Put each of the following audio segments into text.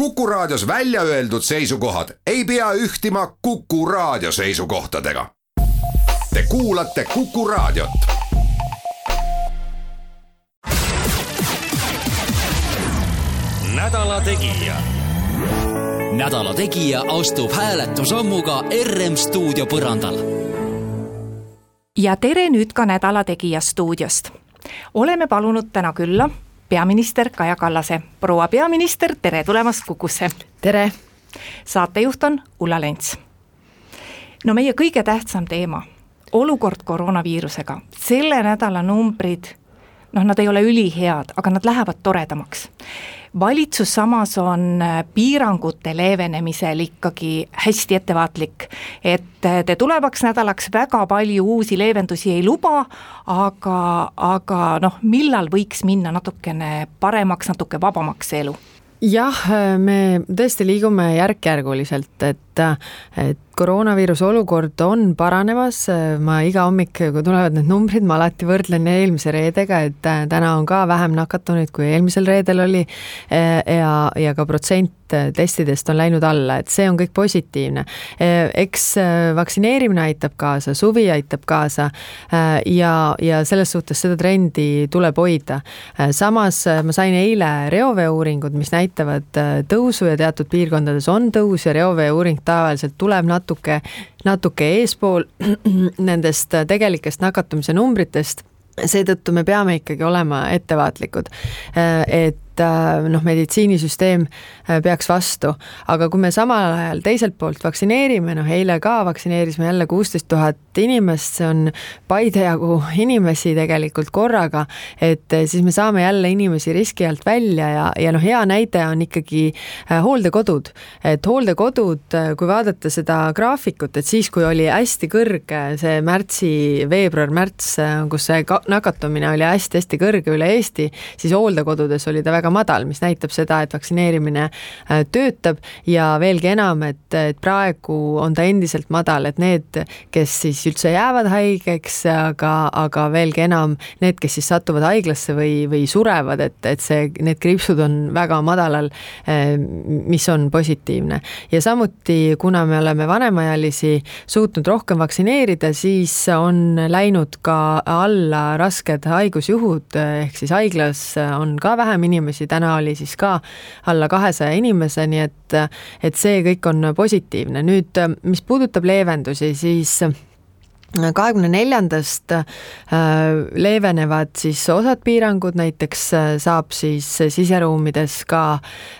Kuku Raadios välja öeldud seisukohad ei pea ühtima Kuku Raadio seisukohtadega. Te kuulate Kuku Raadiot. nädala Tegija. nädala Tegija astub hääletusammuga RM stuudio põrandal. ja tere nüüd ka Nädala Tegija stuudiost. oleme palunud täna külla peaminister Kaja Kallase. proua peaminister, tere tulemast Kukusse! tere! saatejuht on Ulla Lents. no meie kõige tähtsam teema, olukord koroonaviirusega, selle nädala numbrid noh, nad ei ole ülihead, aga nad lähevad toredamaks valitsus samas on äh, piirangute leevenemisel ikkagi hästi ettevaatlik. et te tulevaks nädalaks väga palju uusi leevendusi ei luba, aga, aga noh, millal võiks minna natukene paremaks, natuke vabamaks see elu? jah, me tõesti liigume järk-järguliselt, et, et koroonaviiruse olukord on paranemas, ma iga hommik, kui tulevad need numbrid, ma alati võrdlen eelmise reedega, et täna on ka vähem nakatunuid, kui eelmisel reedel oli ja, ja ka protsent testidest on läinud alla, et see on kõik positiivne. eks vaktsineerimine aitab kaasa, suvi aitab kaasa ja, ja selles suhtes seda trendi tuleb hoida. samas ma sain eile reoveeuuringud, mis näitavad tõusu ja teatud piirkondades on tõus ja reoveeuuring tavaliselt tuleb natuke natuke, eespool nendest tegelikest nakatumise numbritest. Seetõttu me peame ikkagi olema ettevaatlikud, et et äh, noh, meditsiinisüsteem äh, peaks vastu, aga kui me samal ajal teiselt poolt vaktsineerime, noh eile ka vaktsineerisime jälle kuusteist tuhat inimest, see on Paide jagu inimesi tegelikult korraga, et äh, siis me saame jälle inimesi riski alt välja ja, ja noh, hea näide on ikkagi hooldekodud, et hooldekodud, kui vaadata seda graafikut, et siis, kui oli hästi kõrge see märtsi, veebruar-märts, kus see nakatumine oli hästi-hästi kõrge üle Eesti, siis hooldekodudes oli ta väga väga madal, mis näitab seda, et vaktsineerimine äh, töötab ja veelgi enam, et, et praegu on ta endiselt madal, et need, kes siis üldse jäävad haigeks, aga, aga veelgi enam need, kes siis satuvad haiglasse või, või surevad, et, et see, need kriipsud on väga madalal, äh, mis on positiivne. ja samuti, kuna me oleme vanemaealisi suutnud rohkem vaktsineerida, siis on läinud ka alla rasked haigusjuhud, ehk siis haiglas on ka vähem inimesi, inimesi, täna oli siis ka alla kahesaja inimese, nii et, et see kõik on positiivne. nüüd, mis puudutab leevendusi, siis kahekümne neljandast äh, leevenevad siis osad piirangud, näiteks äh, saab siis siseruumides ka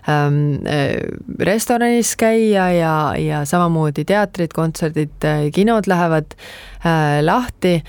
ähm, äh, restoranis käia ja, ja samamoodi teatrid, kontserdid, kinod lähevad äh, lahti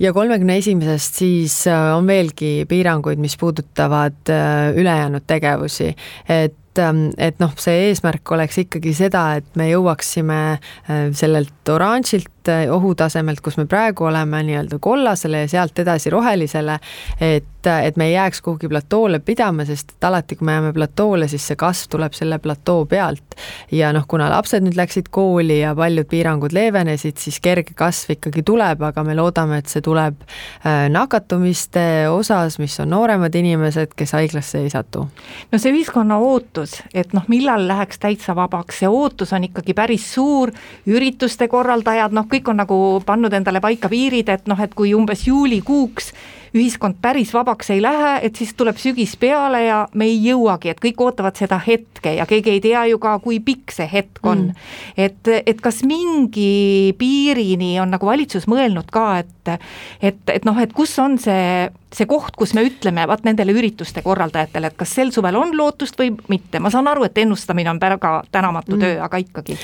ja kolmekümne esimesest siis äh, on veelgi piiranguid, mis puudutavad äh, ülejäänud tegevusi, et ähm, et noh, see eesmärk oleks ikkagi seda, et me jõuaksime äh, sellelt oranžilt ohutasemelt, kus me praegu oleme, nii-öelda kollasele ja sealt edasi rohelisele, et et me ei jääks kuhugi platoole pidama, sest et alati, kui me jääme platoole, siis see kasv tuleb selle platoo pealt. ja noh, kuna lapsed nüüd läksid kooli ja paljud piirangud leevenesid, siis kerge kasv ikkagi tuleb, aga me loodame, et see tuleb äh, nakatumiste osas, mis on nooremad inimesed, kes haiglasse ei satu. no see ühiskonna ootus, et noh, millal läheks täitsa vabaks, see ootus on ikkagi päris suur, ürituste korraldajad, noh, kõik on nagu pannud endale paika piirid, et noh, et kui umbes juulikuuks ühiskond päris vabaks ei lähe, et siis tuleb sügis peale ja me ei jõuagi, et kõik ootavad seda hetke ja keegi ei tea ju ka, kui pikk see hetk on. Mm.. et, et kas mingi piirini on nagu valitsus mõelnud ka, et, et, et noh, et kus on see see koht, kus me ütleme, vaat nendele ürituste korraldajatele, et kas sel suvel on lootust või mitte, ma saan aru, et ennustamine on väga tänamatu mm. töö, aga ikkagi.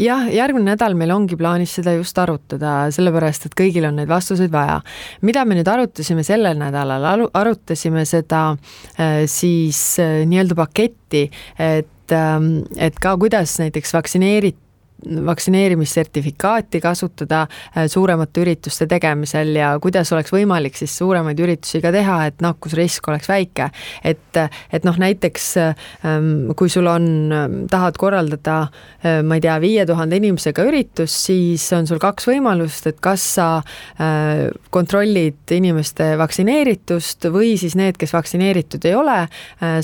jah, järgmine nädal meil ongi plaanis seda just arutada, sellepärast et kõigil on neid vastuseid vaja. mida me nüüd arutasime sellel nädalal, arutasime seda äh, siis äh, nii-öelda paketti, et, ähm, et ka kuidas näiteks vaktsineerit-, vaktsineerimissertifikaati kasutada suuremate ürituste tegemisel ja kuidas oleks võimalik siis suuremaid üritusi ka teha, et nakkusrisk oleks väike. et, et noh, näiteks ähm, kui sul on, tahad korraldada, ma ei tea, viie tuhande inimesega üritus, siis on sul kaks võimalust, et kas sa kontrollid inimeste vaktsineeritust või siis need, kes vaktsineeritud ei ole,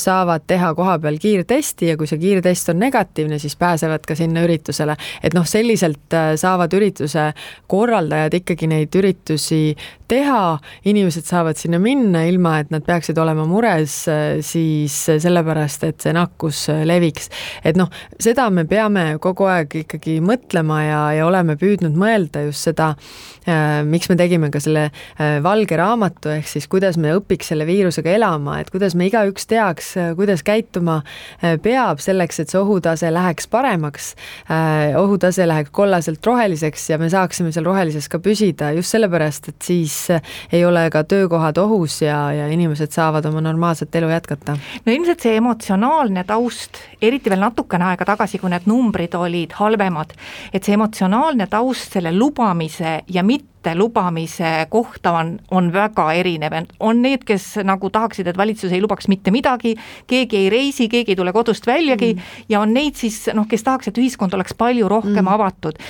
saavad teha kohapeal kiirtesti ja kui see kiirtest on negatiivne, siis pääsevad ka sinna üritusele. Et noh, selliselt saavad ürituse korraldajad ikkagi neid üritusi teha, inimesed saavad sinna minna, ilma et nad peaksid olema mures siis sellepärast, et see nakkus leviks. et noh, seda me peame kogu aeg ikkagi mõtlema ja, ja oleme püüdnud mõelda just seda äh,, miks me tegime ka selle äh, valge raamatu, ehk siis kuidas me õpiks selle viirusega elama, et kuidas me igaüks teaks, kuidas käituma äh, peab selleks, et see ohutase läheks paremaks äh,, ohutase läheks kollaselt roheliseks ja me saaksime seal rohelises ka püsida just sellepärast, et siis siis ei ole ka töökohad ohus ja, ja inimesed saavad oma normaalset elu jätkata. no ilmselt see emotsionaalne taust, eriti veel natukene aega tagasi, kui need numbrid olid halvemad, et see emotsionaalne taust selle lubamise ja mitte lubamise kohta on, on väga erinev, on need, kes nagu tahaksid, et valitsus ei lubaks mitte midagi, keegi ei reisi, keegi ei tule kodust väljagi mm. ja on neid siis noh, kes tahaks, et ühiskond oleks palju rohkem mm. avatud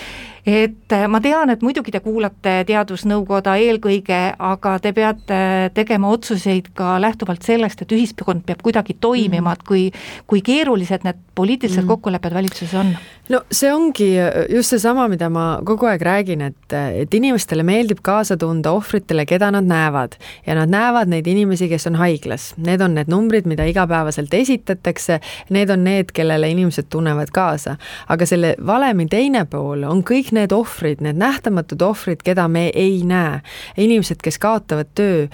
et äh, ma tean, et muidugi te kuulate Teadusnõukoda eelkõige, aga te peate tegema otsuseid ka lähtuvalt sellest, et ühiskond peab kuidagi toimima et kui, kui keerulised need poliitilised mm kokkulepped valitsuses on? no see ongi just seesama, mida ma kogu aeg räägin, et, et inimestele meeldib kaasa tunda ohvritele, keda nad näevad ja nad näevad neid inimesi, kes on haiglas. Need on need numbrid, mida igapäevaselt esitatakse, need on need, kellele inimesed tunnevad kaasa. aga selle valemi teine pool on kõik need ohvrid, need nähtamatud ohvrid, keda me ei näe. inimesed, kes kaotavad töö,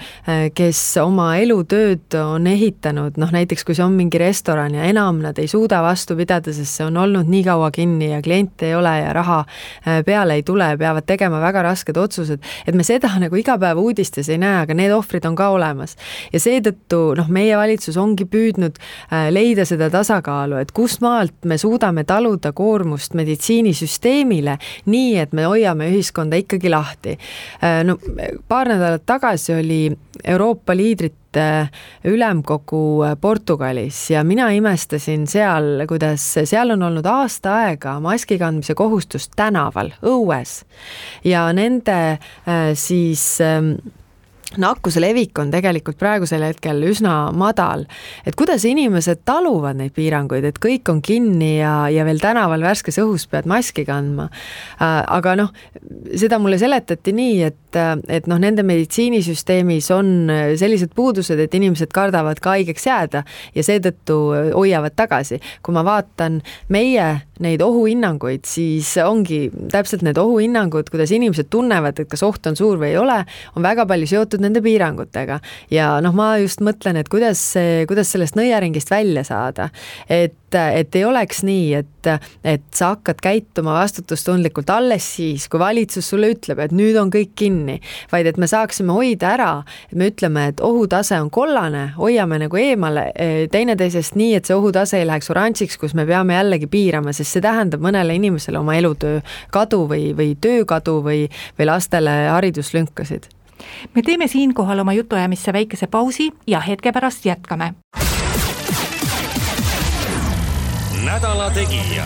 kes oma elutööd on ehitanud, noh näiteks kui see on mingi restoran ja enam nad ei suuda vastu pidada, sest see on olnud nii kaua kinni ja kliente ei ole ja raha äh, peale ei tule, peavad tegema väga rasked otsused, et me seda nagu iga päev uudistes ei näe, aga need ohvrid on ka olemas. ja seetõttu noh, meie valitsus ongi püüdnud äh, leida seda tasakaalu, et kust maalt me suudame taluda koormust meditsiinisüsteemile nii, et me hoiame ühiskonda ikkagi lahti. Äh, no paar nädalat tagasi oli Euroopa liidrite ülemkogu Portugalis ja mina imestasin seal, kuidas seal on olnud aasta aega maski kandmise kohustus tänaval, õues ja nende äh, siis ähm, nakkuse levik on tegelikult praegusel hetkel üsna madal. et kuidas inimesed taluvad neid piiranguid, et kõik on kinni ja, ja veel tänaval värskes õhus pead maski kandma. Äh, aga noh, seda mulle seletati nii, et, et noh, nende meditsiinisüsteemis on sellised puudused, et inimesed kardavad ka haigeks jääda ja seetõttu hoiavad tagasi. kui ma vaatan meie neid ohuhinnanguid, siis ongi täpselt need ohuhinnangud, kuidas inimesed tunnevad, et kas oht on suur või ei ole, on väga palju seotud nende piirangutega. ja noh, ma just mõtlen, et kuidas, kuidas sellest nõiaringist välja saada. et, et ei oleks nii, et, et sa hakkad käituma vastutustundlikult alles siis, kui valitsus sulle ütleb, et nüüd on kõik kinni, vaid et me saaksime hoida ära, et me ütleme, et ohutase on kollane, hoiame nagu eemale eh, teineteisest nii, et see ohutase ei läheks oranžiks, kus me peame jällegi piirama, sest see tähendab mõnele inimesele oma elutöö kadu või, või töö kadu või, või lastele hariduslünkasid me teeme siinkohal oma jutuajamisse väikese pausi ja hetke pärast jätkame. nädala Tegija.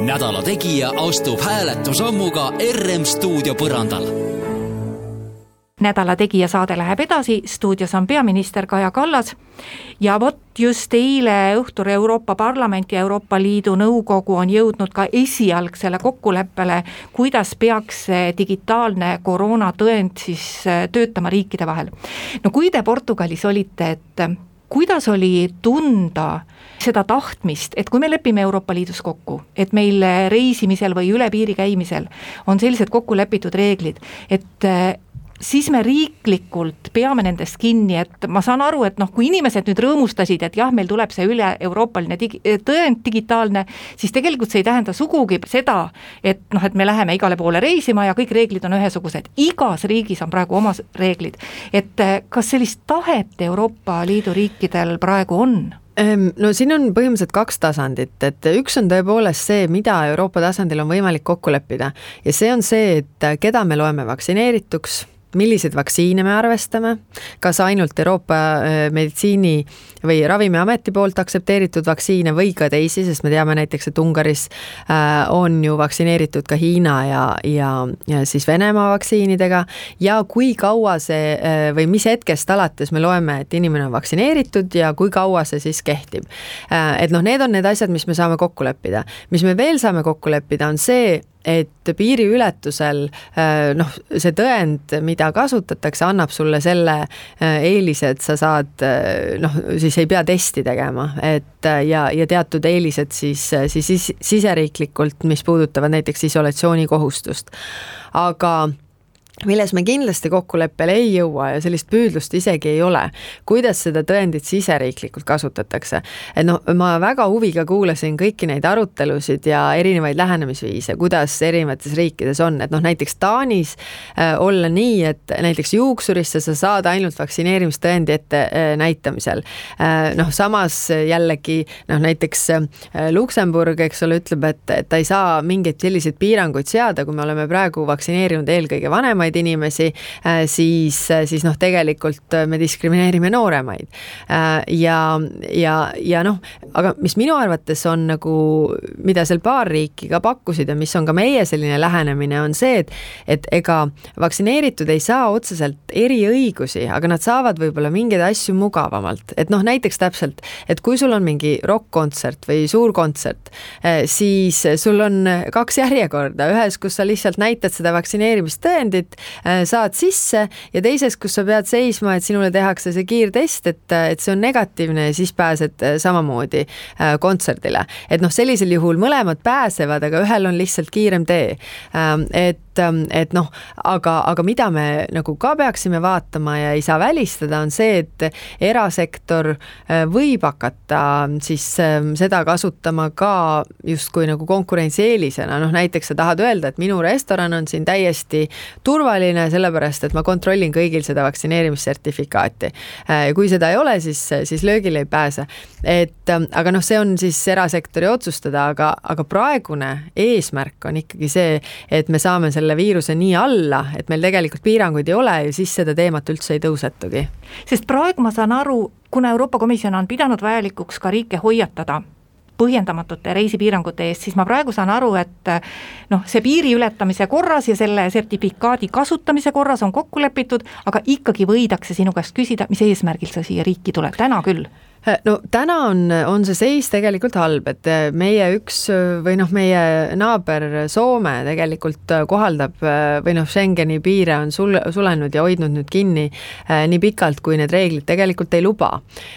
nädala Tegija astub hääletusammuga RM stuudio põrandal nädala Tegija saade läheb edasi, stuudios on peaminister Kaja Kallas ja vot just eile õhtul Euroopa Parlament ja Euroopa Liidu Nõukogu on jõudnud ka esialgsele kokkuleppele, kuidas peaks see digitaalne koroonatõend siis äh, töötama riikide vahel. no kui te Portugalis olite, et kuidas oli tunda seda tahtmist, et kui me lepime Euroopa Liidus kokku, et meil reisimisel või üle piiri käimisel on sellised kokku lepitud reeglid, et äh, siis me riiklikult peame nendest kinni, et ma saan aru, et noh, kui inimesed nüüd rõõmustasid, et jah, meil tuleb see üle-euroopaline digi-, tõend digitaalne, siis tegelikult see ei tähenda sugugi seda, et noh, et me läheme igale poole reisima ja kõik reeglid on ühesugused, igas riigis on praegu omad reeglid. et eh, kas sellist tahet Euroopa Liidu riikidel praegu on? Ehm, no siin on põhimõtteliselt kaks tasandit, et üks on tõepoolest see, mida Euroopa tasandil on võimalik kokku leppida ja see on see, et keda me loeme vaktsineerituks milliseid vaktsiine me arvestame, kas ainult Euroopa äh, meditsiini või Ravimiameti poolt aktsepteeritud vaktsiine või ka teisi, sest me teame näiteks, et Ungaris äh, on ju vaktsineeritud ka Hiina ja, ja, ja siis Venemaa vaktsiinidega ja kui kaua see äh, või mis hetkest alates me loeme, et inimene on vaktsineeritud ja kui kaua see siis kehtib. et noh, need on need asjad, mis me saame kokku leppida. mis me veel saame kokku leppida, on see, et piiriületusel äh, noh, see tõend, mida kasutatakse, annab sulle selle äh, eelise, et sa saad äh, noh, siis ei pea testi tegema, et ja, ja teatud eelised siis, siis siseriiklikult, mis puudutavad näiteks isolatsioonikohustust. aga milles me kindlasti kokkuleppele ei jõua ja sellist püüdlust isegi ei ole, kuidas seda tõendit siseriiklikult kasutatakse. et noh, ma väga huviga kuulasin kõiki neid arutelusid ja erinevaid lähenemisviise, kuidas erinevates riikides on, et noh, näiteks Taanis äh, olla nii, et näiteks juuksurisse sa saad ainult vaktsineerimistõendi ette äh, näitamisel äh,. noh, samas jällegi noh, näiteks äh, Luksemburg, eks ole, ütleb, et, et ta ei saa mingeid selliseid piiranguid seada, kui me oleme praegu vaktsineerinud eelkõige vanemaid vanemaid inimesi, äh, siis, äh, siis noh, tegelikult äh, me diskrimineerime nooremaid. ja, ja, ja noh, aga mis minu arvates on nagu, mida seal paar riiki ka pakkusid ja mis on ka meie selline lähenemine, on see, et, et ega vaktsineeritud ei saa otseselt eriõigusi, aga nad saavad võib-olla mingeid asju mugavamalt, et noh, näiteks täpselt, et kui sul on mingi rokk-kontsert või suur kontsert, siis sul on kaks järjekorda, ühes, kus sa lihtsalt näitad seda vaktsineerimistõendit Äh, saad sisse ja teises, kus sa pead seisma, et sinule tehakse see kiirtest, et, et see on negatiivne ja siis pääsed äh, samamoodi äh, kontserdile. et noh, sellisel juhul mõlemad pääsevad, aga ühel on lihtsalt kiirem tee. Ähm, et Ähm, et noh, aga, aga mida me nagu ka peaksime vaatama ja ei saa välistada, on see, et erasektor äh, võib hakata siis ähm, seda kasutama ka justkui nagu konkurentsieelisena, noh näiteks sa tahad öelda, et minu restoran on siin täiesti turvaline, sellepärast et ma kontrollin kõigil seda vaktsineerimissertifikaati. Äh, kui seda ei ole, siis, siis löögile ei pääse. et ähm, aga noh, see on siis erasektori otsustada, aga, aga praegune eesmärk on ikkagi see, et me saame selle selle viiruse nii alla, et meil tegelikult piiranguid ei ole ja siis seda teemat üldse ei tõusetugi. sest praegu ma saan aru, kuna Euroopa Komisjon on pidanud vajalikuks ka riike hoiatada põhjendamatute reisipiirangute eest, siis ma praegu saan aru, et noh, see piiri ületamise korras ja selle sertifikaadi kasutamise korras on kokku lepitud, aga ikkagi võidakse sinu käest küsida, mis eesmärgil sa siia riiki tuled, täna küll no täna on, on see seis tegelikult halb, et meie üks või noh, meie naaber Soome tegelikult kohaldab või noh, Schengeni piire on sul-, sulenud ja hoidnud nüüd kinni nii pikalt, kui need reeglid tegelikult ei luba.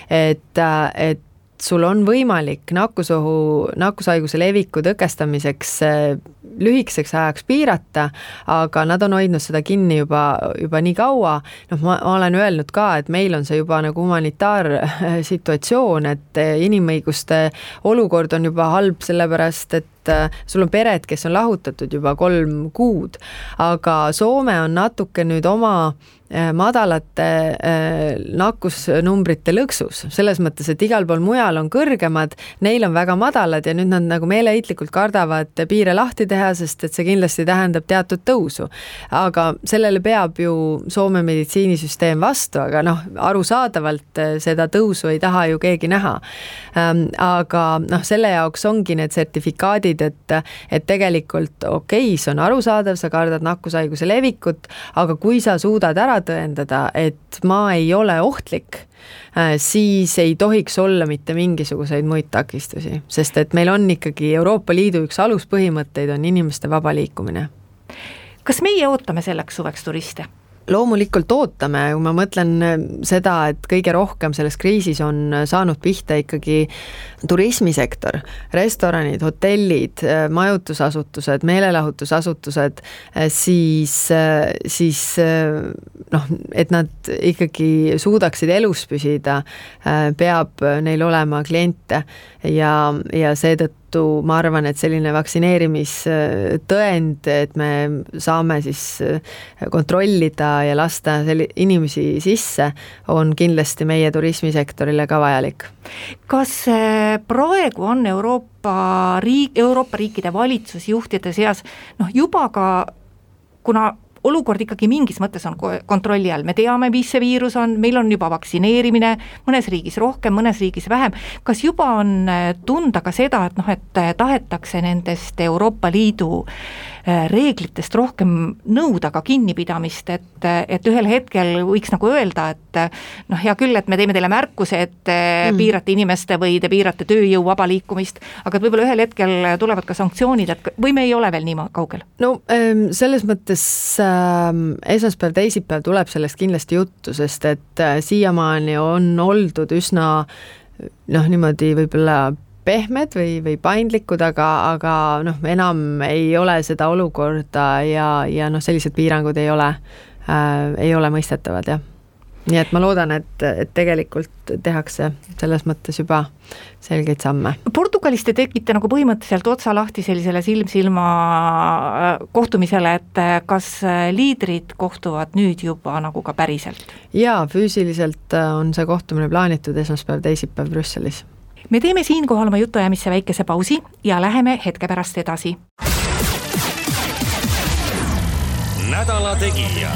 et, et sul on võimalik nakkusohu, nakkushaiguse leviku tõkestamiseks eh, lühikeseks ajaks piirata, aga nad on hoidnud seda kinni juba, juba nii kaua, noh, ma olen öelnud ka, et meil on see juba nagu humanitaarsituatsioon, et inimõiguste olukord on juba halb, sellepärast et sul on pered, kes on lahutatud juba kolm kuud, aga Soome on natuke nüüd oma äh, Äh, madalate äh, nakkusnumbrite lõksus, selles mõttes, et igal pool mujal on kõrgemad, neil on väga madalad ja nüüd nad nagu meeleheitlikult kardavad piire lahti teha, sest et see kindlasti tähendab teatud tõusu. aga sellele peab ju Soome meditsiinisüsteem vastu, aga noh, arusaadavalt äh, seda tõusu ei taha ju keegi näha. Ähm, aga noh, selle jaoks ongi need sertifikaadid, et, et tegelikult okei okay,, see on arusaadav, sa kardad nakkushaiguse levikut, aga kui sa suudad ära ära tõendada, et ma ei ole ohtlik, äh, siis ei tohiks olla mitte mingisuguseid muid takistusi, sest et meil on ikkagi Euroopa Liidu üks aluspõhimõtteid on inimeste vaba liikumine. kas meie ootame selleks suveks turiste? loomulikult ootame, kui ma mõtlen äh, seda, et kõige rohkem selles kriisis on äh, saanud pihta ikkagi turismisektor, restoranid, hotellid, äh, majutusasutused, meelelahutusasutused, siis, siis noh, et nad ikkagi suudaksid elus püsida, peab neil olema kliente ja, ja seetõttu ma arvan, et selline vaktsineerimistõend, et me saame siis kontrollida ja lasta selli-, inimesi sisse, on kindlasti meie turismisektorile ka vajalik. kas praegu on Euroopa riik, Euroopa riikide valitsusjuhtide seas noh, juba ka kuna olukord ikkagi mingis mõttes on kontrolli all, me teame, mis see viirus on, meil on juba vaktsineerimine, mõnes riigis rohkem, mõnes riigis vähem, kas juba on äh, tunda ka seda, et noh, et tahetakse nendest Euroopa Liidu äh, reeglitest rohkem nõuda ka kinnipidamist, et, et ühel hetkel võiks nagu öelda, et noh, hea küll, et me teeme teile märkuse, et te mm. piirate inimeste või te piirate tööjõu vaba liikumist, aga et võib-olla ühel hetkel tulevad ka sanktsioonid, et või me ei ole veel nii kaugel? no ähm, selles mõttes äh esmaspäev, teisipäev tuleb sellest kindlasti juttu, sest et äh, siiamaani on oldud üsna noh, niimoodi võib-olla pehmed või, või paindlikud, aga, aga noh, enam ei ole seda olukorda ja, ja noh, sellised piirangud ei ole äh,, ei ole mõistetavad, jah nii et ma loodan, et, et tegelikult tehakse selles mõttes juba selgeid samme. Portugalis te tegite nagu põhimõtteliselt otsa lahti sellisele silm-silma äh, kohtumisele, et äh, kas äh, liidrid kohtuvad nüüd juba nagu ka päriselt? jaa, füüsiliselt on see kohtumine plaanitud esmaspäev, teisipäev Brüsselis. Me teeme siinkohal oma jutuajamisse väikese pausi ja läheme hetke pärast edasi. nädala Tegija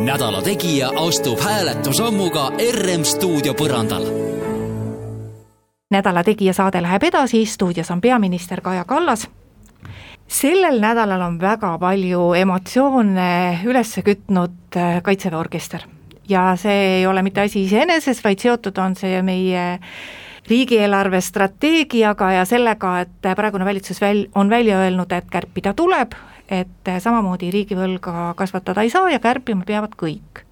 nädala Tegija astub hääletusammuga RM stuudio põrandal. nädala Tegija saade läheb edasi, stuudios on peaminister Kaja Kallas. sellel nädalal on väga palju emotsioone üles kütnud äh, Kaitseväe orkester ja see ei ole mitte asi iseeneses, vaid seotud on see meie riigieelarve strateegiaga ja sellega, et praegune valitsus väl-, on välja öelnud, et kärpida tuleb et samamoodi riigivõlga kasvatada ei saa ja kärpima peavad kõik.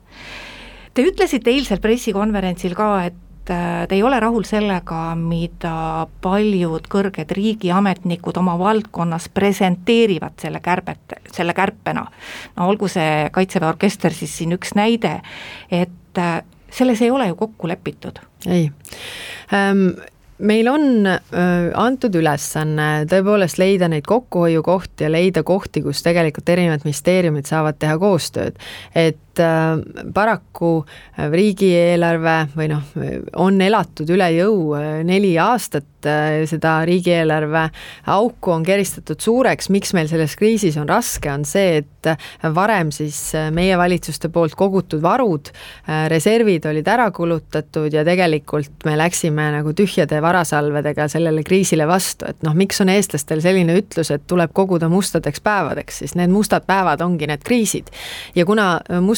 Te ütlesite eilsel pressikonverentsil ka, et äh, te ei ole rahul sellega, mida paljud kõrged riigiametnikud oma valdkonnas presenteerivad selle kärbet, selle kärpena. no olgu see Kaitseväe orkester siis siin üks näide, et äh, selles ei ole ju kokku lepitud. ei ähm, meil on antud ülesanne tõepoolest leida neid kokkuhoiukohti ja leida kohti, kus tegelikult erinevad ministeeriumid saavad teha koostööd. et äh, paraku äh, riigieelarve või noh, on elatud üle jõu äh, neli aastat, seda riigieelarve auku on keristatud suureks, miks meil selles kriisis on raske, on see, et varem siis meie valitsuste poolt kogutud varud, reservid olid ära kulutatud ja tegelikult me läksime nagu tühjade varasalvedega sellele kriisile vastu, et noh, miks on eestlastel selline ütlus, et tuleb koguda mustadeks päevadeks, siis need mustad päevad ongi need kriisid. ja kuna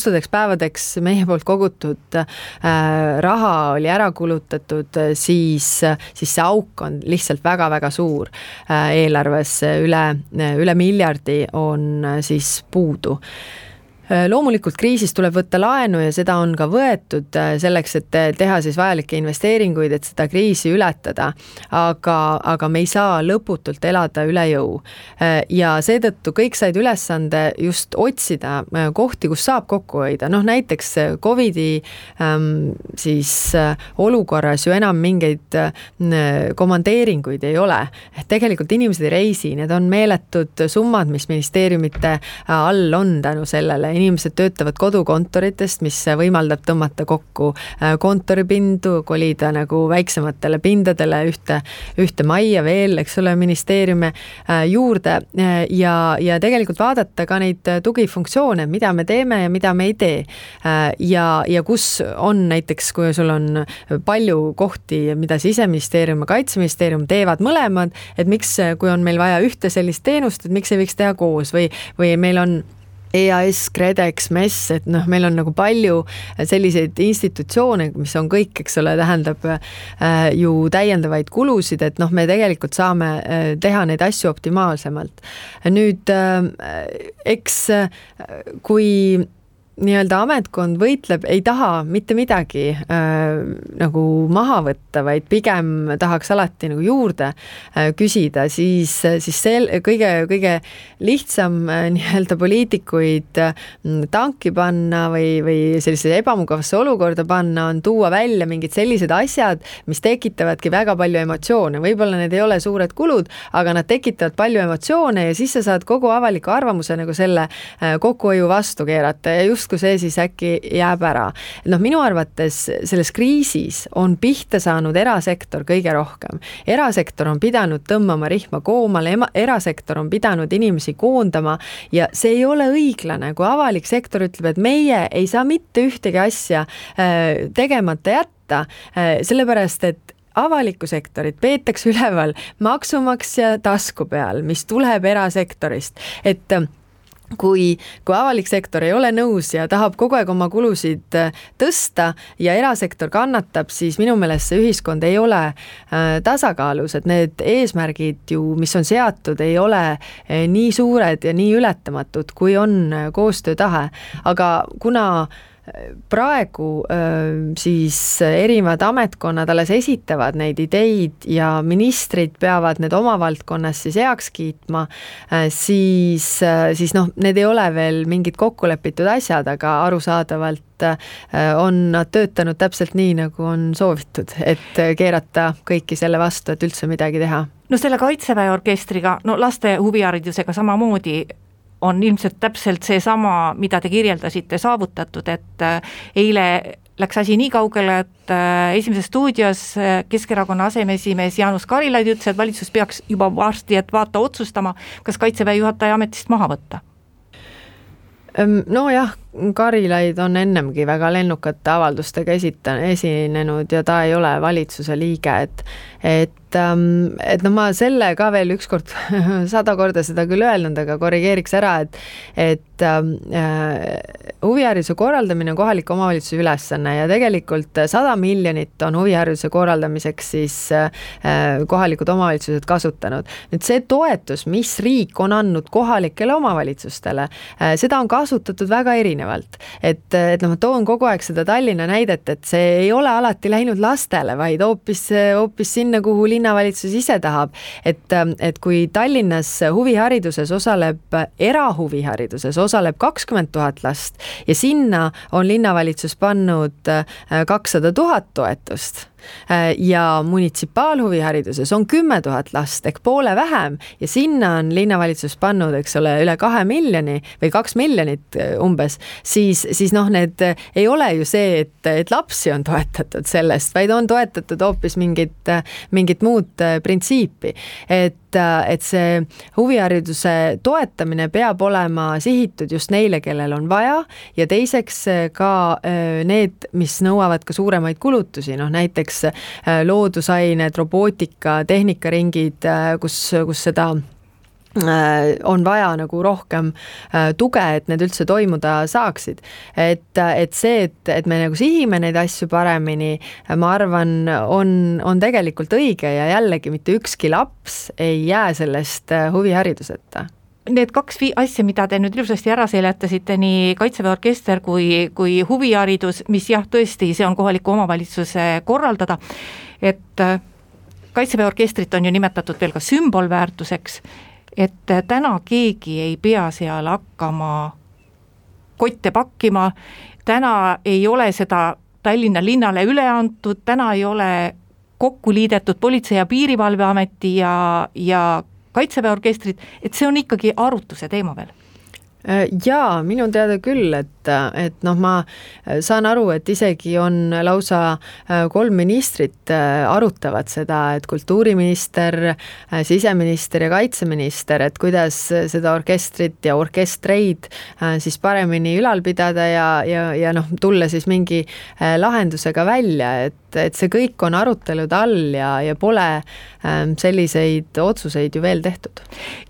mustadeks päevadeks meie poolt kogutud äh, raha oli ära kulutatud, siis, siis see auk on lihtsalt väga-väga suur äh, eelarves, üle, üle miljardi on äh, siis puudu. Äh, loomulikult kriisis tuleb võtta laenu ja seda on ka võetud äh, selleks, et äh, teha siis vajalikke investeeringuid, et seda kriisi ületada. aga, aga me ei saa lõputult elada üle jõu. ja seetõttu kõik said ülesande just otsida kohti, kus saab kokku hoida, noh näiteks Covidi ähm, siis olukorras ju enam mingeid komandeeringuid ei ole. tegelikult inimesed ei reisi, need on meeletud summad, mis ministeeriumite all on tänu sellele inimesed töötavad kodukontoritest, mis võimaldab tõmmata kokku äh, kontoripindu, kolida nagu väiksematele pindadele ühte, ühte majja veel, eks ole, ministeeriume äh, juurde äh, ja, ja tegelikult vaadata ka neid tugifunktsioone, mida me teeme ja mida me ei tee. ja, ja kus on näiteks, kui sul on palju kohti, mida siseministeerium ja kaitseministeerium teevad mõlemad, et miks, kui on meil vaja ühte sellist teenust, et miks ei võiks teha koos või, või meil on EAS, KredEx, MES, et noh, meil on nagu palju selliseid institutsioone, mis on kõik, eks ole, tähendab äh, ju täiendavaid kulusid, et noh, me tegelikult saame äh, teha neid asju optimaalsemalt. nüüd äh, eks äh, kui nii-öelda ametkond võitleb, ei taha mitte midagi äh, nagu maha võtta, vaid pigem tahaks alati nagu juurde äh, küsida, siis, siis see kõige, kõige lihtsam äh, nii-öelda poliitikuid äh, tanki panna või, või sellisesse ebamugavasse olukorda panna, on tuua välja mingid sellised asjad, mis tekitavadki väga palju emotsioone, võib-olla need ei ole suured kulud, aga nad tekitavad palju emotsioone ja siis sa saad kogu avaliku arvamuse nagu selle äh, kokkuhoiu vastu keerata. Ja justkui see siis äkki jääb ära. noh, minu arvates selles kriisis on pihta saanud erasektor kõige rohkem. erasektor on pidanud tõmbama rihma koomale, erasektor on pidanud inimesi koondama ja see ei ole õiglane, kui avalik sektor ütleb, et meie ei saa mitte ühtegi asja äh, tegemata jätta, äh, sellepärast et avalikku sektorit peetakse üleval maksumaksja tasku peal, mis tuleb erasektorist, et kui, kui avalik sektor ei ole nõus ja tahab kogu aeg oma kulusid äh, tõsta ja erasektor kannatab, siis minu meelest see ühiskond ei ole äh, tasakaalus, et need eesmärgid ju, mis on seatud, ei ole äh, nii suured ja nii ületamatud, kui on koostöötahe. aga kuna praegu siis erinevad ametkonnad alles esitavad neid ideid ja ministrid peavad need oma valdkonnas siis heaks kiitma, siis, siis noh, need ei ole veel mingid kokkulepitud asjad, aga arusaadavalt on nad töötanud täpselt nii, nagu on soovitud, et keerata kõiki selle vastu, et üldse midagi teha. No selle Kaitseväe orkestriga, no laste huviharidusega samamoodi on ilmselt täpselt seesama, mida te kirjeldasite, saavutatud, et äh, eile läks asi nii kaugele, et äh, Esimeses stuudios äh, Keskerakonna aseesimees Jaanus Karilaid ütles, et valitsus peaks juba varsti, et vaata, otsustama, kas Kaitseväe juhataja ametist maha võtta. Nojah, Karilaid on ennemgi väga lennukate avaldustega esita-, esinenud ja ta ei ole valitsuse liige, et et, ähm, et noh, ma selle ka veel ükskord sada korda seda küll öelnud, aga korrigeeriks ära, et et ähm, äh, huvihariduse korraldamine on kohaliku omavalitsuse ülesanne ja tegelikult sada miljonit on huvihariduse korraldamiseks siis äh, kohalikud omavalitsused kasutanud. nüüd see toetus, mis riik on andnud kohalikele omavalitsustele äh,, seda on kasutatud väga erinevalt. Et, et noh, ma toon kogu aeg seda Tallinna näidet, et see ei ole alati läinud lastele, vaid hoopis, hoopis sinna, kuhu linnavalitsus ise tahab. et, et kui Tallinnas huvihariduses osaleb, erahuvihariduses osaleb kakskümmend tuhat last ja sinna on linnavalitsus pannud kakssada tuhat toetust ja munitsipaalhuvihariduses on kümme tuhat last ehk poole vähem ja sinna on linnavalitsus pannud, eks ole, üle kahe miljoni või kaks miljonit äh, umbes, siis, siis noh, need ei ole ju see, et, et lapsi on toetatud sellest, vaid on toetatud hoopis mingit, mingit muud äh, printsiipi. et et see huvihariduse toetamine peab olema sihitud just neile, kellel on vaja ja teiseks ka need, mis nõuavad ka suuremaid kulutusi, noh näiteks äh, loodusained, robootika, tehnikaringid, äh, kus, kus seda äh, on vaja nagu rohkem tuge, et need üldse toimuda saaksid. et, et see, et, et me nagu sihime neid asju paremini, ma arvan, on, on tegelikult õige ja jällegi mitte ükski laps ei jää sellest huvihariduseta need kaks asja, mida te nüüd ilusasti ära seletasite, nii Kaitseväe orkester kui, kui huviharidus, mis jah, tõesti, see on kohaliku omavalitsuse korraldada, et äh, Kaitseväe orkestrit on ju nimetatud veel ka sümbolväärtuseks, et täna keegi ei pea seal hakkama kotte pakkima, täna ei ole seda Tallinna linnale üle antud, täna ei ole kokku liidetud Politsei- ja Piirivalveameti ja, ja kaitseväe orkestrit, et see on ikkagi arutluse teema veel. Äh, jaa, minu teada küll, et, et noh, ma saan aru, et isegi on lausa äh, kolm ministrit äh, arutavad seda, et kultuuriminister, siseminister ja kaitseminister, et kuidas seda orkestrit ja orkestreid siis paremini ülal pidada ja, ja, ja noh, tulla siis mingi lahendusega välja, et et, see kõik on arutelude all ja, ja pole ähm, selliseid otsuseid ju veel tehtud.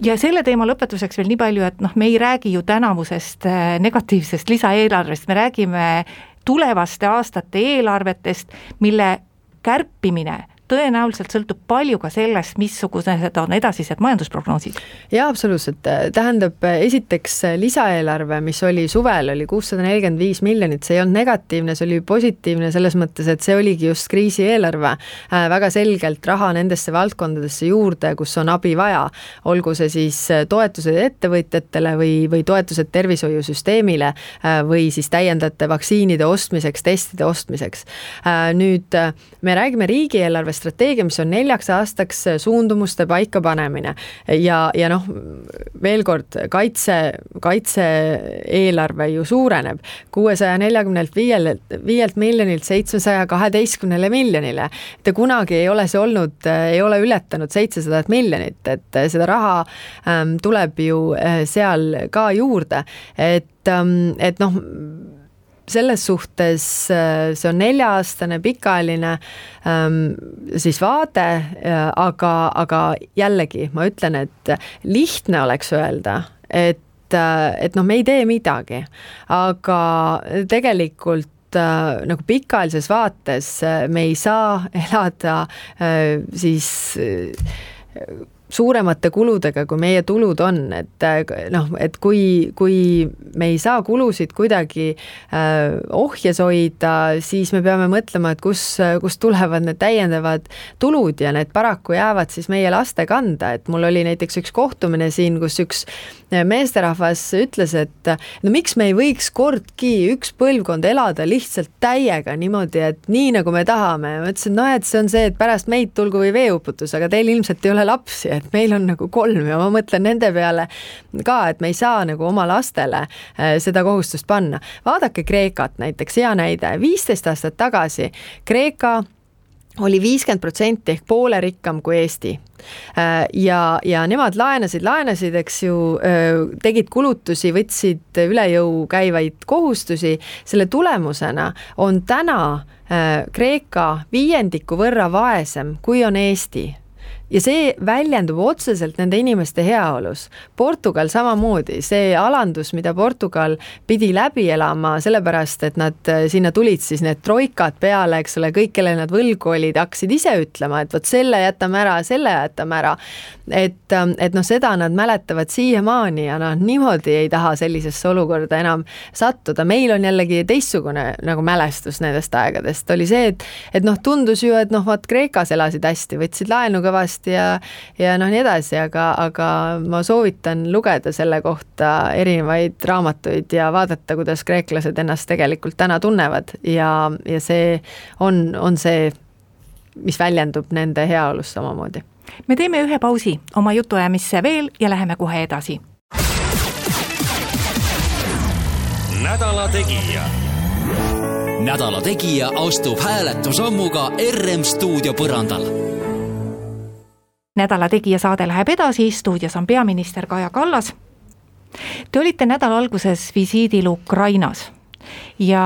ja selle teema lõpetuseks veel nii palju, et noh, me ei räägi ju tänavusest äh, negatiivsest lisaeelarvest, me räägime tulevaste aastate eelarvetest, mille kärpimine tõenäoliselt sõltub palju ka sellest, missugused on edasised majandusprognoosid. jaa, absoluutselt, tähendab esiteks lisaeelarve, mis oli suvel, oli kuussada nelikümmend viis miljonit, see ei olnud negatiivne, see oli positiivne selles mõttes, et see oligi just kriisieelarve, äh, väga selgelt raha nendesse valdkondadesse juurde, kus on abi vaja, olgu see siis toetused ettevõtjatele või, või toetused tervishoiusüsteemile äh, või siis täiendavate vaktsiinide ostmiseks, testide ostmiseks. Äh, nüüd me räägime riigieelarve strateegia, mis on neljaks aastaks suundumuste paikapanemine. Ja, ja noh, veel kord, kaitse, kaitse-eelarve ju suureneb. kuuesaja neljakümnelt viielt, viielt miljonilt seitsmesaja kaheteistkümnele miljonile. mitte kunagi ei ole see olnud, ei ole ületanud seitsesadat miljonit, et seda raha ähm, tuleb ju äh, seal ka juurde, et ähm,, et noh, selles suhtes äh, see on nelja-aastane pikaajaline ähm, siis vaade, äh, aga, aga jällegi ma ütlen, et lihtne oleks öelda, et et noh, me ei tee midagi, aga tegelikult äh, nagu pikaajalises vaates me ei saa elada äh, siis äh, suuremate kuludega, kui meie tulud on, et noh, et kui, kui me ei saa kulusid kuidagi äh, ohjes hoida, siis me peame mõtlema, et kus, kust tulevad need täiendavad tulud ja need paraku jäävad siis meie laste kanda, et mul oli näiteks üks kohtumine siin, kus üks meesterahvas ütles, et no miks me ei võiks kordki üks põlvkond elada lihtsalt täiega niimoodi, et nii nagu me tahame. ma ütlesin, noh, et see on see, et pärast meid tulgu või veeuputus, aga teil ilmselt ei ole lapsi, et meil on nagu kolm ja ma mõtlen nende peale ka, et me ei saa nagu oma lastele äh, seda kohustust panna. vaadake Kreekat näiteks, hea näide, viisteist aastat tagasi Kreeka oli viiskümmend protsenti ehk poole rikkam kui Eesti. Äh, ja, ja nemad laenasid, laenasid, eks ju, äh, tegid kulutusi, võtsid üle jõu käivaid kohustusi, selle tulemusena on täna Kreeka viiendiku võrra vaesem, kui on Eesti ja see väljendub otseselt nende inimeste heaolus. Portugal samamoodi, see alandus, mida Portugal pidi läbi elama, sellepärast et nad äh, sinna tulid siis need troikad peale, eks ole, kõik, kellel nad võlgu olid, hakkasid ise ütlema, et vot selle jätame ära, selle jätame ära. et, ähm, et noh, seda nad mäletavad siiamaani ja noh, niimoodi ei taha sellisesse olukorda enam sattuda. meil on jällegi teistsugune nagu mälestus nendest aegadest, oli see, et, et noh, tundus ju, et noh, vot Kreekas elasid hästi, võtsid laenu kõvasti sellest ja, ja noh, nii edasi, aga, aga ma soovitan lugeda selle kohta erinevaid raamatuid ja vaadata, kuidas kreeklased ennast tegelikult täna tunnevad ja, ja see on, on see, mis väljendub nende heaolus samamoodi. me teeme ühe pausi oma jutuajamisse veel ja läheme kohe edasi. nädala Tegija nädala Tegija astub hääletusammuga RM stuudio põrandal nädala Tegija saade läheb edasi, stuudios on peaminister Kaja Kallas. Te olite nädala alguses visiidil Ukrainas ja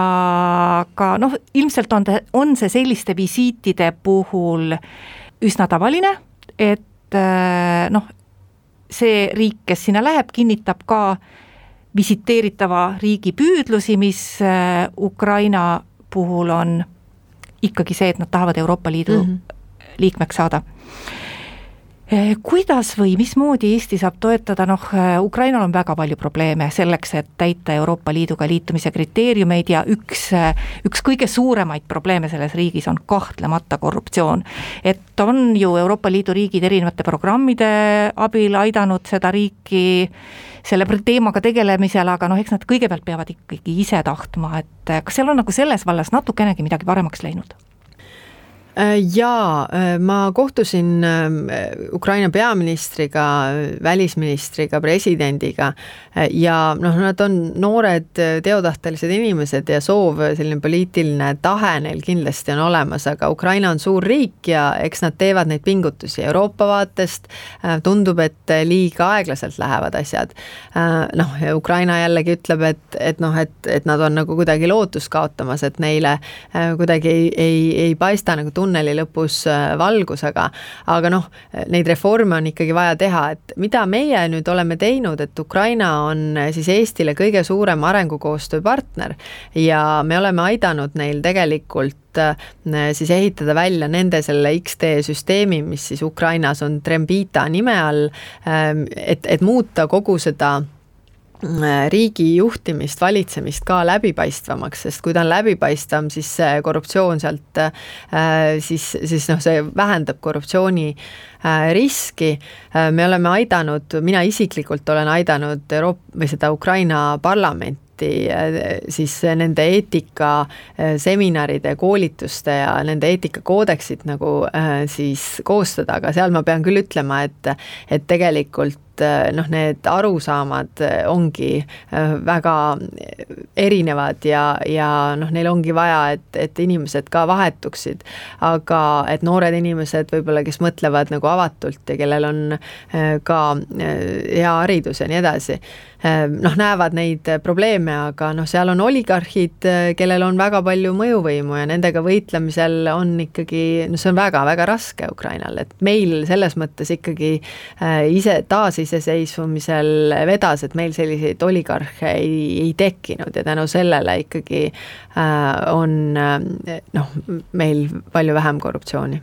ka noh, ilmselt on, on see selliste visiitide puhul üsna tavaline, et äh, noh, see riik, kes sinna läheb, kinnitab ka visiteeritava riigi püüdlusi, mis äh, Ukraina puhul on ikkagi see, et nad tahavad Euroopa Liidu mm -hmm. liikmeks saada Eh, kuidas või mismoodi Eesti saab toetada, noh, eh, Ukrainal on väga palju probleeme selleks, et täita Euroopa Liiduga liitumise kriteeriumeid ja üks, eh, üks kõige suuremaid probleeme selles riigis on kahtlemata korruptsioon. et on ju Euroopa Liidu riigid erinevate programmide abil aidanud seda riiki selle teemaga tegelemisel, aga noh, eks nad kõigepealt peavad ikkagi ise tahtma, et kas seal on nagu selles vallas natukenegi midagi paremaks läinud? Äh, jaa, äh, ma kohtusin ähm, Ukraina peaministriga, välisministriga, presidendiga äh, ja noh, nad on noored teotahtelised inimesed ja soov, selline poliitiline tahe neil kindlasti on olemas, aga Ukraina on suur riik ja eks nad teevad neid pingutusi Euroopa vaatest, tundub, et liiga aeglaselt lähevad asjad. noh, Ukraina jällegi ütleb, et, et noh, et, et nad on nagu kuidagi lootust kaotamas, et neile kuidagi ei, ei, ei paista nagu tunneli lõpus valgusega, aga noh, neid reforme on ikkagi vaja teha, et mida meie nüüd oleme teinud, et Ukraina on siis Eestile kõige suurem arengukoostöö partner ja me oleme aidanud neil tegelikult siis ehitada välja nende selle X-tee süsteemi, mis siis Ukrainas on Trembita nime all, et, et muuta kogu seda riigi juhtimist, valitsemist ka läbipaistvamaks, sest kui ta on läbipaistvam, siis see korruptsioon sealt siis, siis noh, see vähendab korruptsiooni riski. me oleme aidanud, mina isiklikult olen aidanud Euroopa või seda Ukraina parlamenti siis nende eetikaseminaride, koolituste ja nende eetikakoodeksit nagu siis koostada, aga seal ma pean küll ütlema, et, et tegelikult et noh, need arusaamad ongi äh, väga erinevad ja, ja noh, neil ongi vaja, et, et inimesed ka vahetuksid. aga et noored inimesed võib-olla, kes mõtlevad nagu avatult ja kellel on ka hea haridus ja nii edasi, noh, näevad neid probleeme, aga noh, seal on oligarhid, kellel on väga palju mõjuvõimu ja nendega võitlemisel on ikkagi, no see on väga-väga raske Ukrainal, et meil selles mõttes ikkagi ise taas taasiseseisvumisel vedas, et meil selliseid oligarhe ei, ei tekkinud ja tänu sellele ikkagi äh, on äh, noh, meil palju vähem korruptsiooni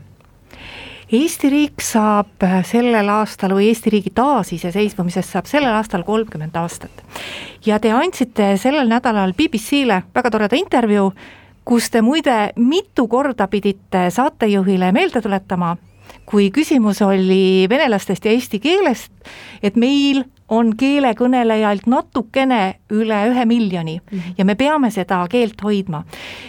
Eesti riik saab sellel aastal või Eesti riigi taasiseseisvumisest saab sellel aastal kolmkümmend aastat. ja te andsite sellel nädalal BBC-le väga toreda intervjuu, kus te muide mitu korda pidite saatejuhile meelde tuletama, kui küsimus oli venelastest ja eesti keelest, et meil on keelekõnelejaid natukene üle ühe miljoni mm -hmm. ja me peame seda keelt hoidma.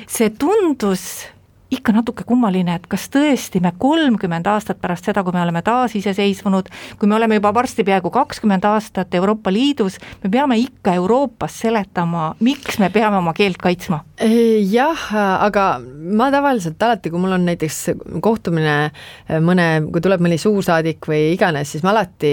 see tundus ikka natuke kummaline, et kas tõesti me kolmkümmend aastat pärast seda, kui me oleme taasiseseisvunud, kui me oleme juba varsti peaaegu kakskümmend aastat Euroopa Liidus, me peame ikka Euroopas seletama, miks me peame oma keelt kaitsma? jah, aga ma tavaliselt alati, kui mul on näiteks kohtumine mõne, kui tuleb mõni suursaadik või iganes, siis ma alati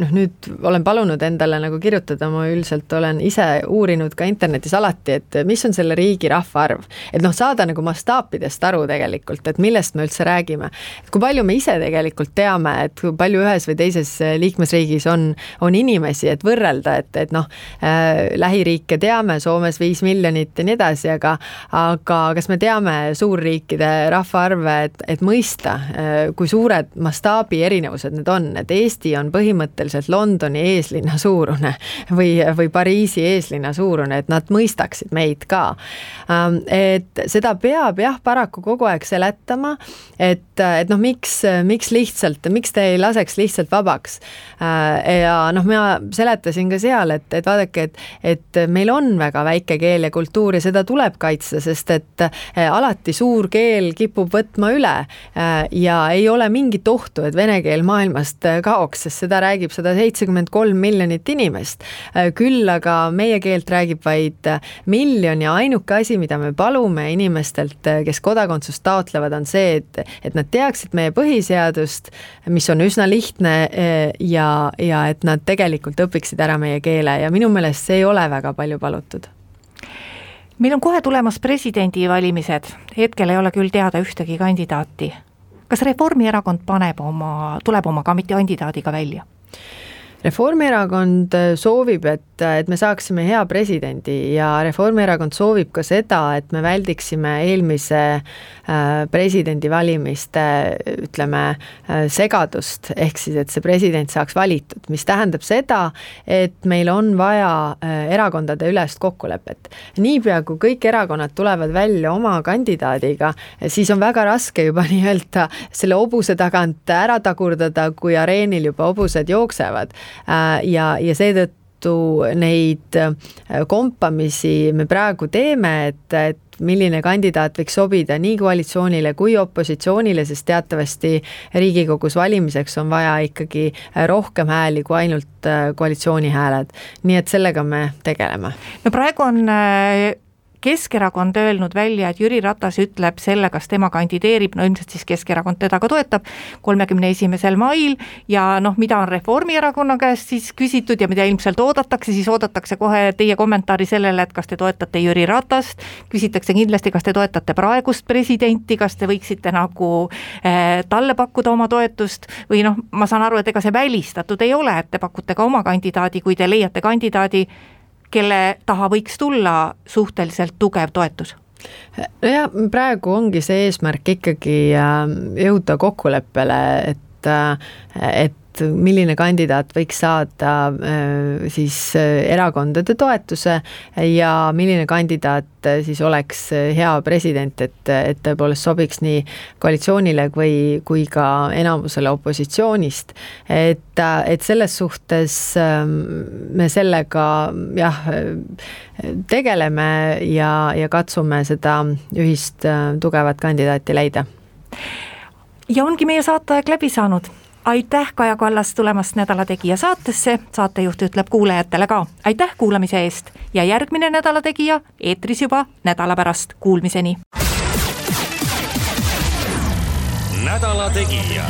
noh, nüüd olen palunud endale nagu kirjutada, ma üldiselt olen ise uurinud ka internetis alati, et mis on selle riigi rahvaarv. et noh, saada nagu mastaapidest aru tegelikult, et millest me üldse räägime. kui palju me ise tegelikult teame, et kui palju ühes või teises liikmesriigis on, on inimesi, et võrrelda, et, et noh äh,, lähiriike teame, Soomes viis miljonit ja nii edasi, asjadega, aga kas me teame suurriikide rahvaarve, et, et mõista, kui suured mastaabi erinevused need on, et Eesti on põhimõtteliselt Londoni eeslinna suurune või, või Pariisi eeslinna suurune, et nad mõistaksid meid ka. Ähm, et seda peab jah, paraku kogu aeg seletama, et, et noh, miks, miks lihtsalt, miks te ei laseks lihtsalt vabaks. Äh, ja noh, ma seletasin ka seal, et, et vaadake, et, et meil on väga väike keel ja kultuur ja seda tuleb kaitsta, sest et eh, alati suur keel kipub võtma üle eh, ja ei ole mingit ohtu, et vene keel maailmast kaoks, sest seda räägib sada seitsekümmend kolm miljonit inimest. küll aga meie keelt räägib vaid miljon ja ainuke asi, mida me palume inimestelt, kes kodakondsust taotlevad, on see, et, et nad teaksid meie põhiseadust, mis on üsna lihtne ja, ja et nad tegelikult õpiksid ära meie keele ja minu meelest see ei ole väga palju palutud meil on kohe tulemas presidendivalimised, hetkel ei ole küll teada ühtegi kandidaati. kas Reformierakond paneb oma, tuleb oma kandidaadiga välja? Reformierakond soovib, et, et me saaksime hea presidendi ja Reformierakond soovib ka seda, et me väldiksime eelmise äh, presidendivalimiste ütleme, äh, segadust, ehk siis, et see president saaks valitud, mis tähendab seda, et meil on vaja äh, erakondade ülest kokkulepet. niipea, kui kõik erakonnad tulevad välja oma kandidaadiga, siis on väga raske juba nii-öelda selle hobuse tagant ära tagurdada, kui areenil juba hobused jooksevad Äh, ja, ja seetõttu neid äh, kompamisi me praegu teeme, et, et milline kandidaat võiks sobida nii koalitsioonile kui opositsioonile, sest teatavasti Riigikogus valimiseks on vaja ikkagi rohkem hääli kui ainult äh, koalitsiooni hääled. nii et sellega me tegeleme. no praegu on Keskerakond öelnud välja, et Jüri Ratas ütleb selle, kas tema kandideerib, no ilmselt siis Keskerakond teda ka toetab, kolmekümne esimesel mail. Ja noh, mida on Reformierakonna käest siis küsitud ja mida ilmselt oodatakse, siis oodatakse kohe teie kommentaari sellele, et kas te toetate Jüri Ratast, küsitakse kindlasti, kas te toetate praegust presidenti, kas te võiksite nagu äh, talle pakkuda oma toetust. Või noh, ma saan aru, et ega see välistatud ei ole, et te pakute ka oma kandidaadi, kui te leiate kandidaadi, kelle taha võiks tulla suhteliselt tugev toetus? Nojah, praegu ongi see eesmärk ikkagi äh, jõuda kokkuleppele, et, äh, et et milline kandidaat võiks saada äh, siis äh, erakondade toetuse ja milline kandidaat äh, siis oleks hea president, et, et tõepoolest sobiks nii koalitsioonile kui, kui ka enamusele opositsioonist. et, et selles suhtes ähm, me sellega jah, tegeleme ja, ja katsume seda ühist tugevat kandidaati leida. ja ongi meie saateaeg läbi saanud aitäh, Kaja Kallas, tulemast Nädala Tegija saatesse, saatejuht ütleb kuulajatele ka aitäh kuulamise eest ja järgmine Nädala Tegija eetris juba nädala pärast, kuulmiseni. nädala Tegija.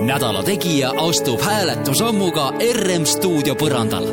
nädala Tegija astub hääletusammuga RM stuudio põrandal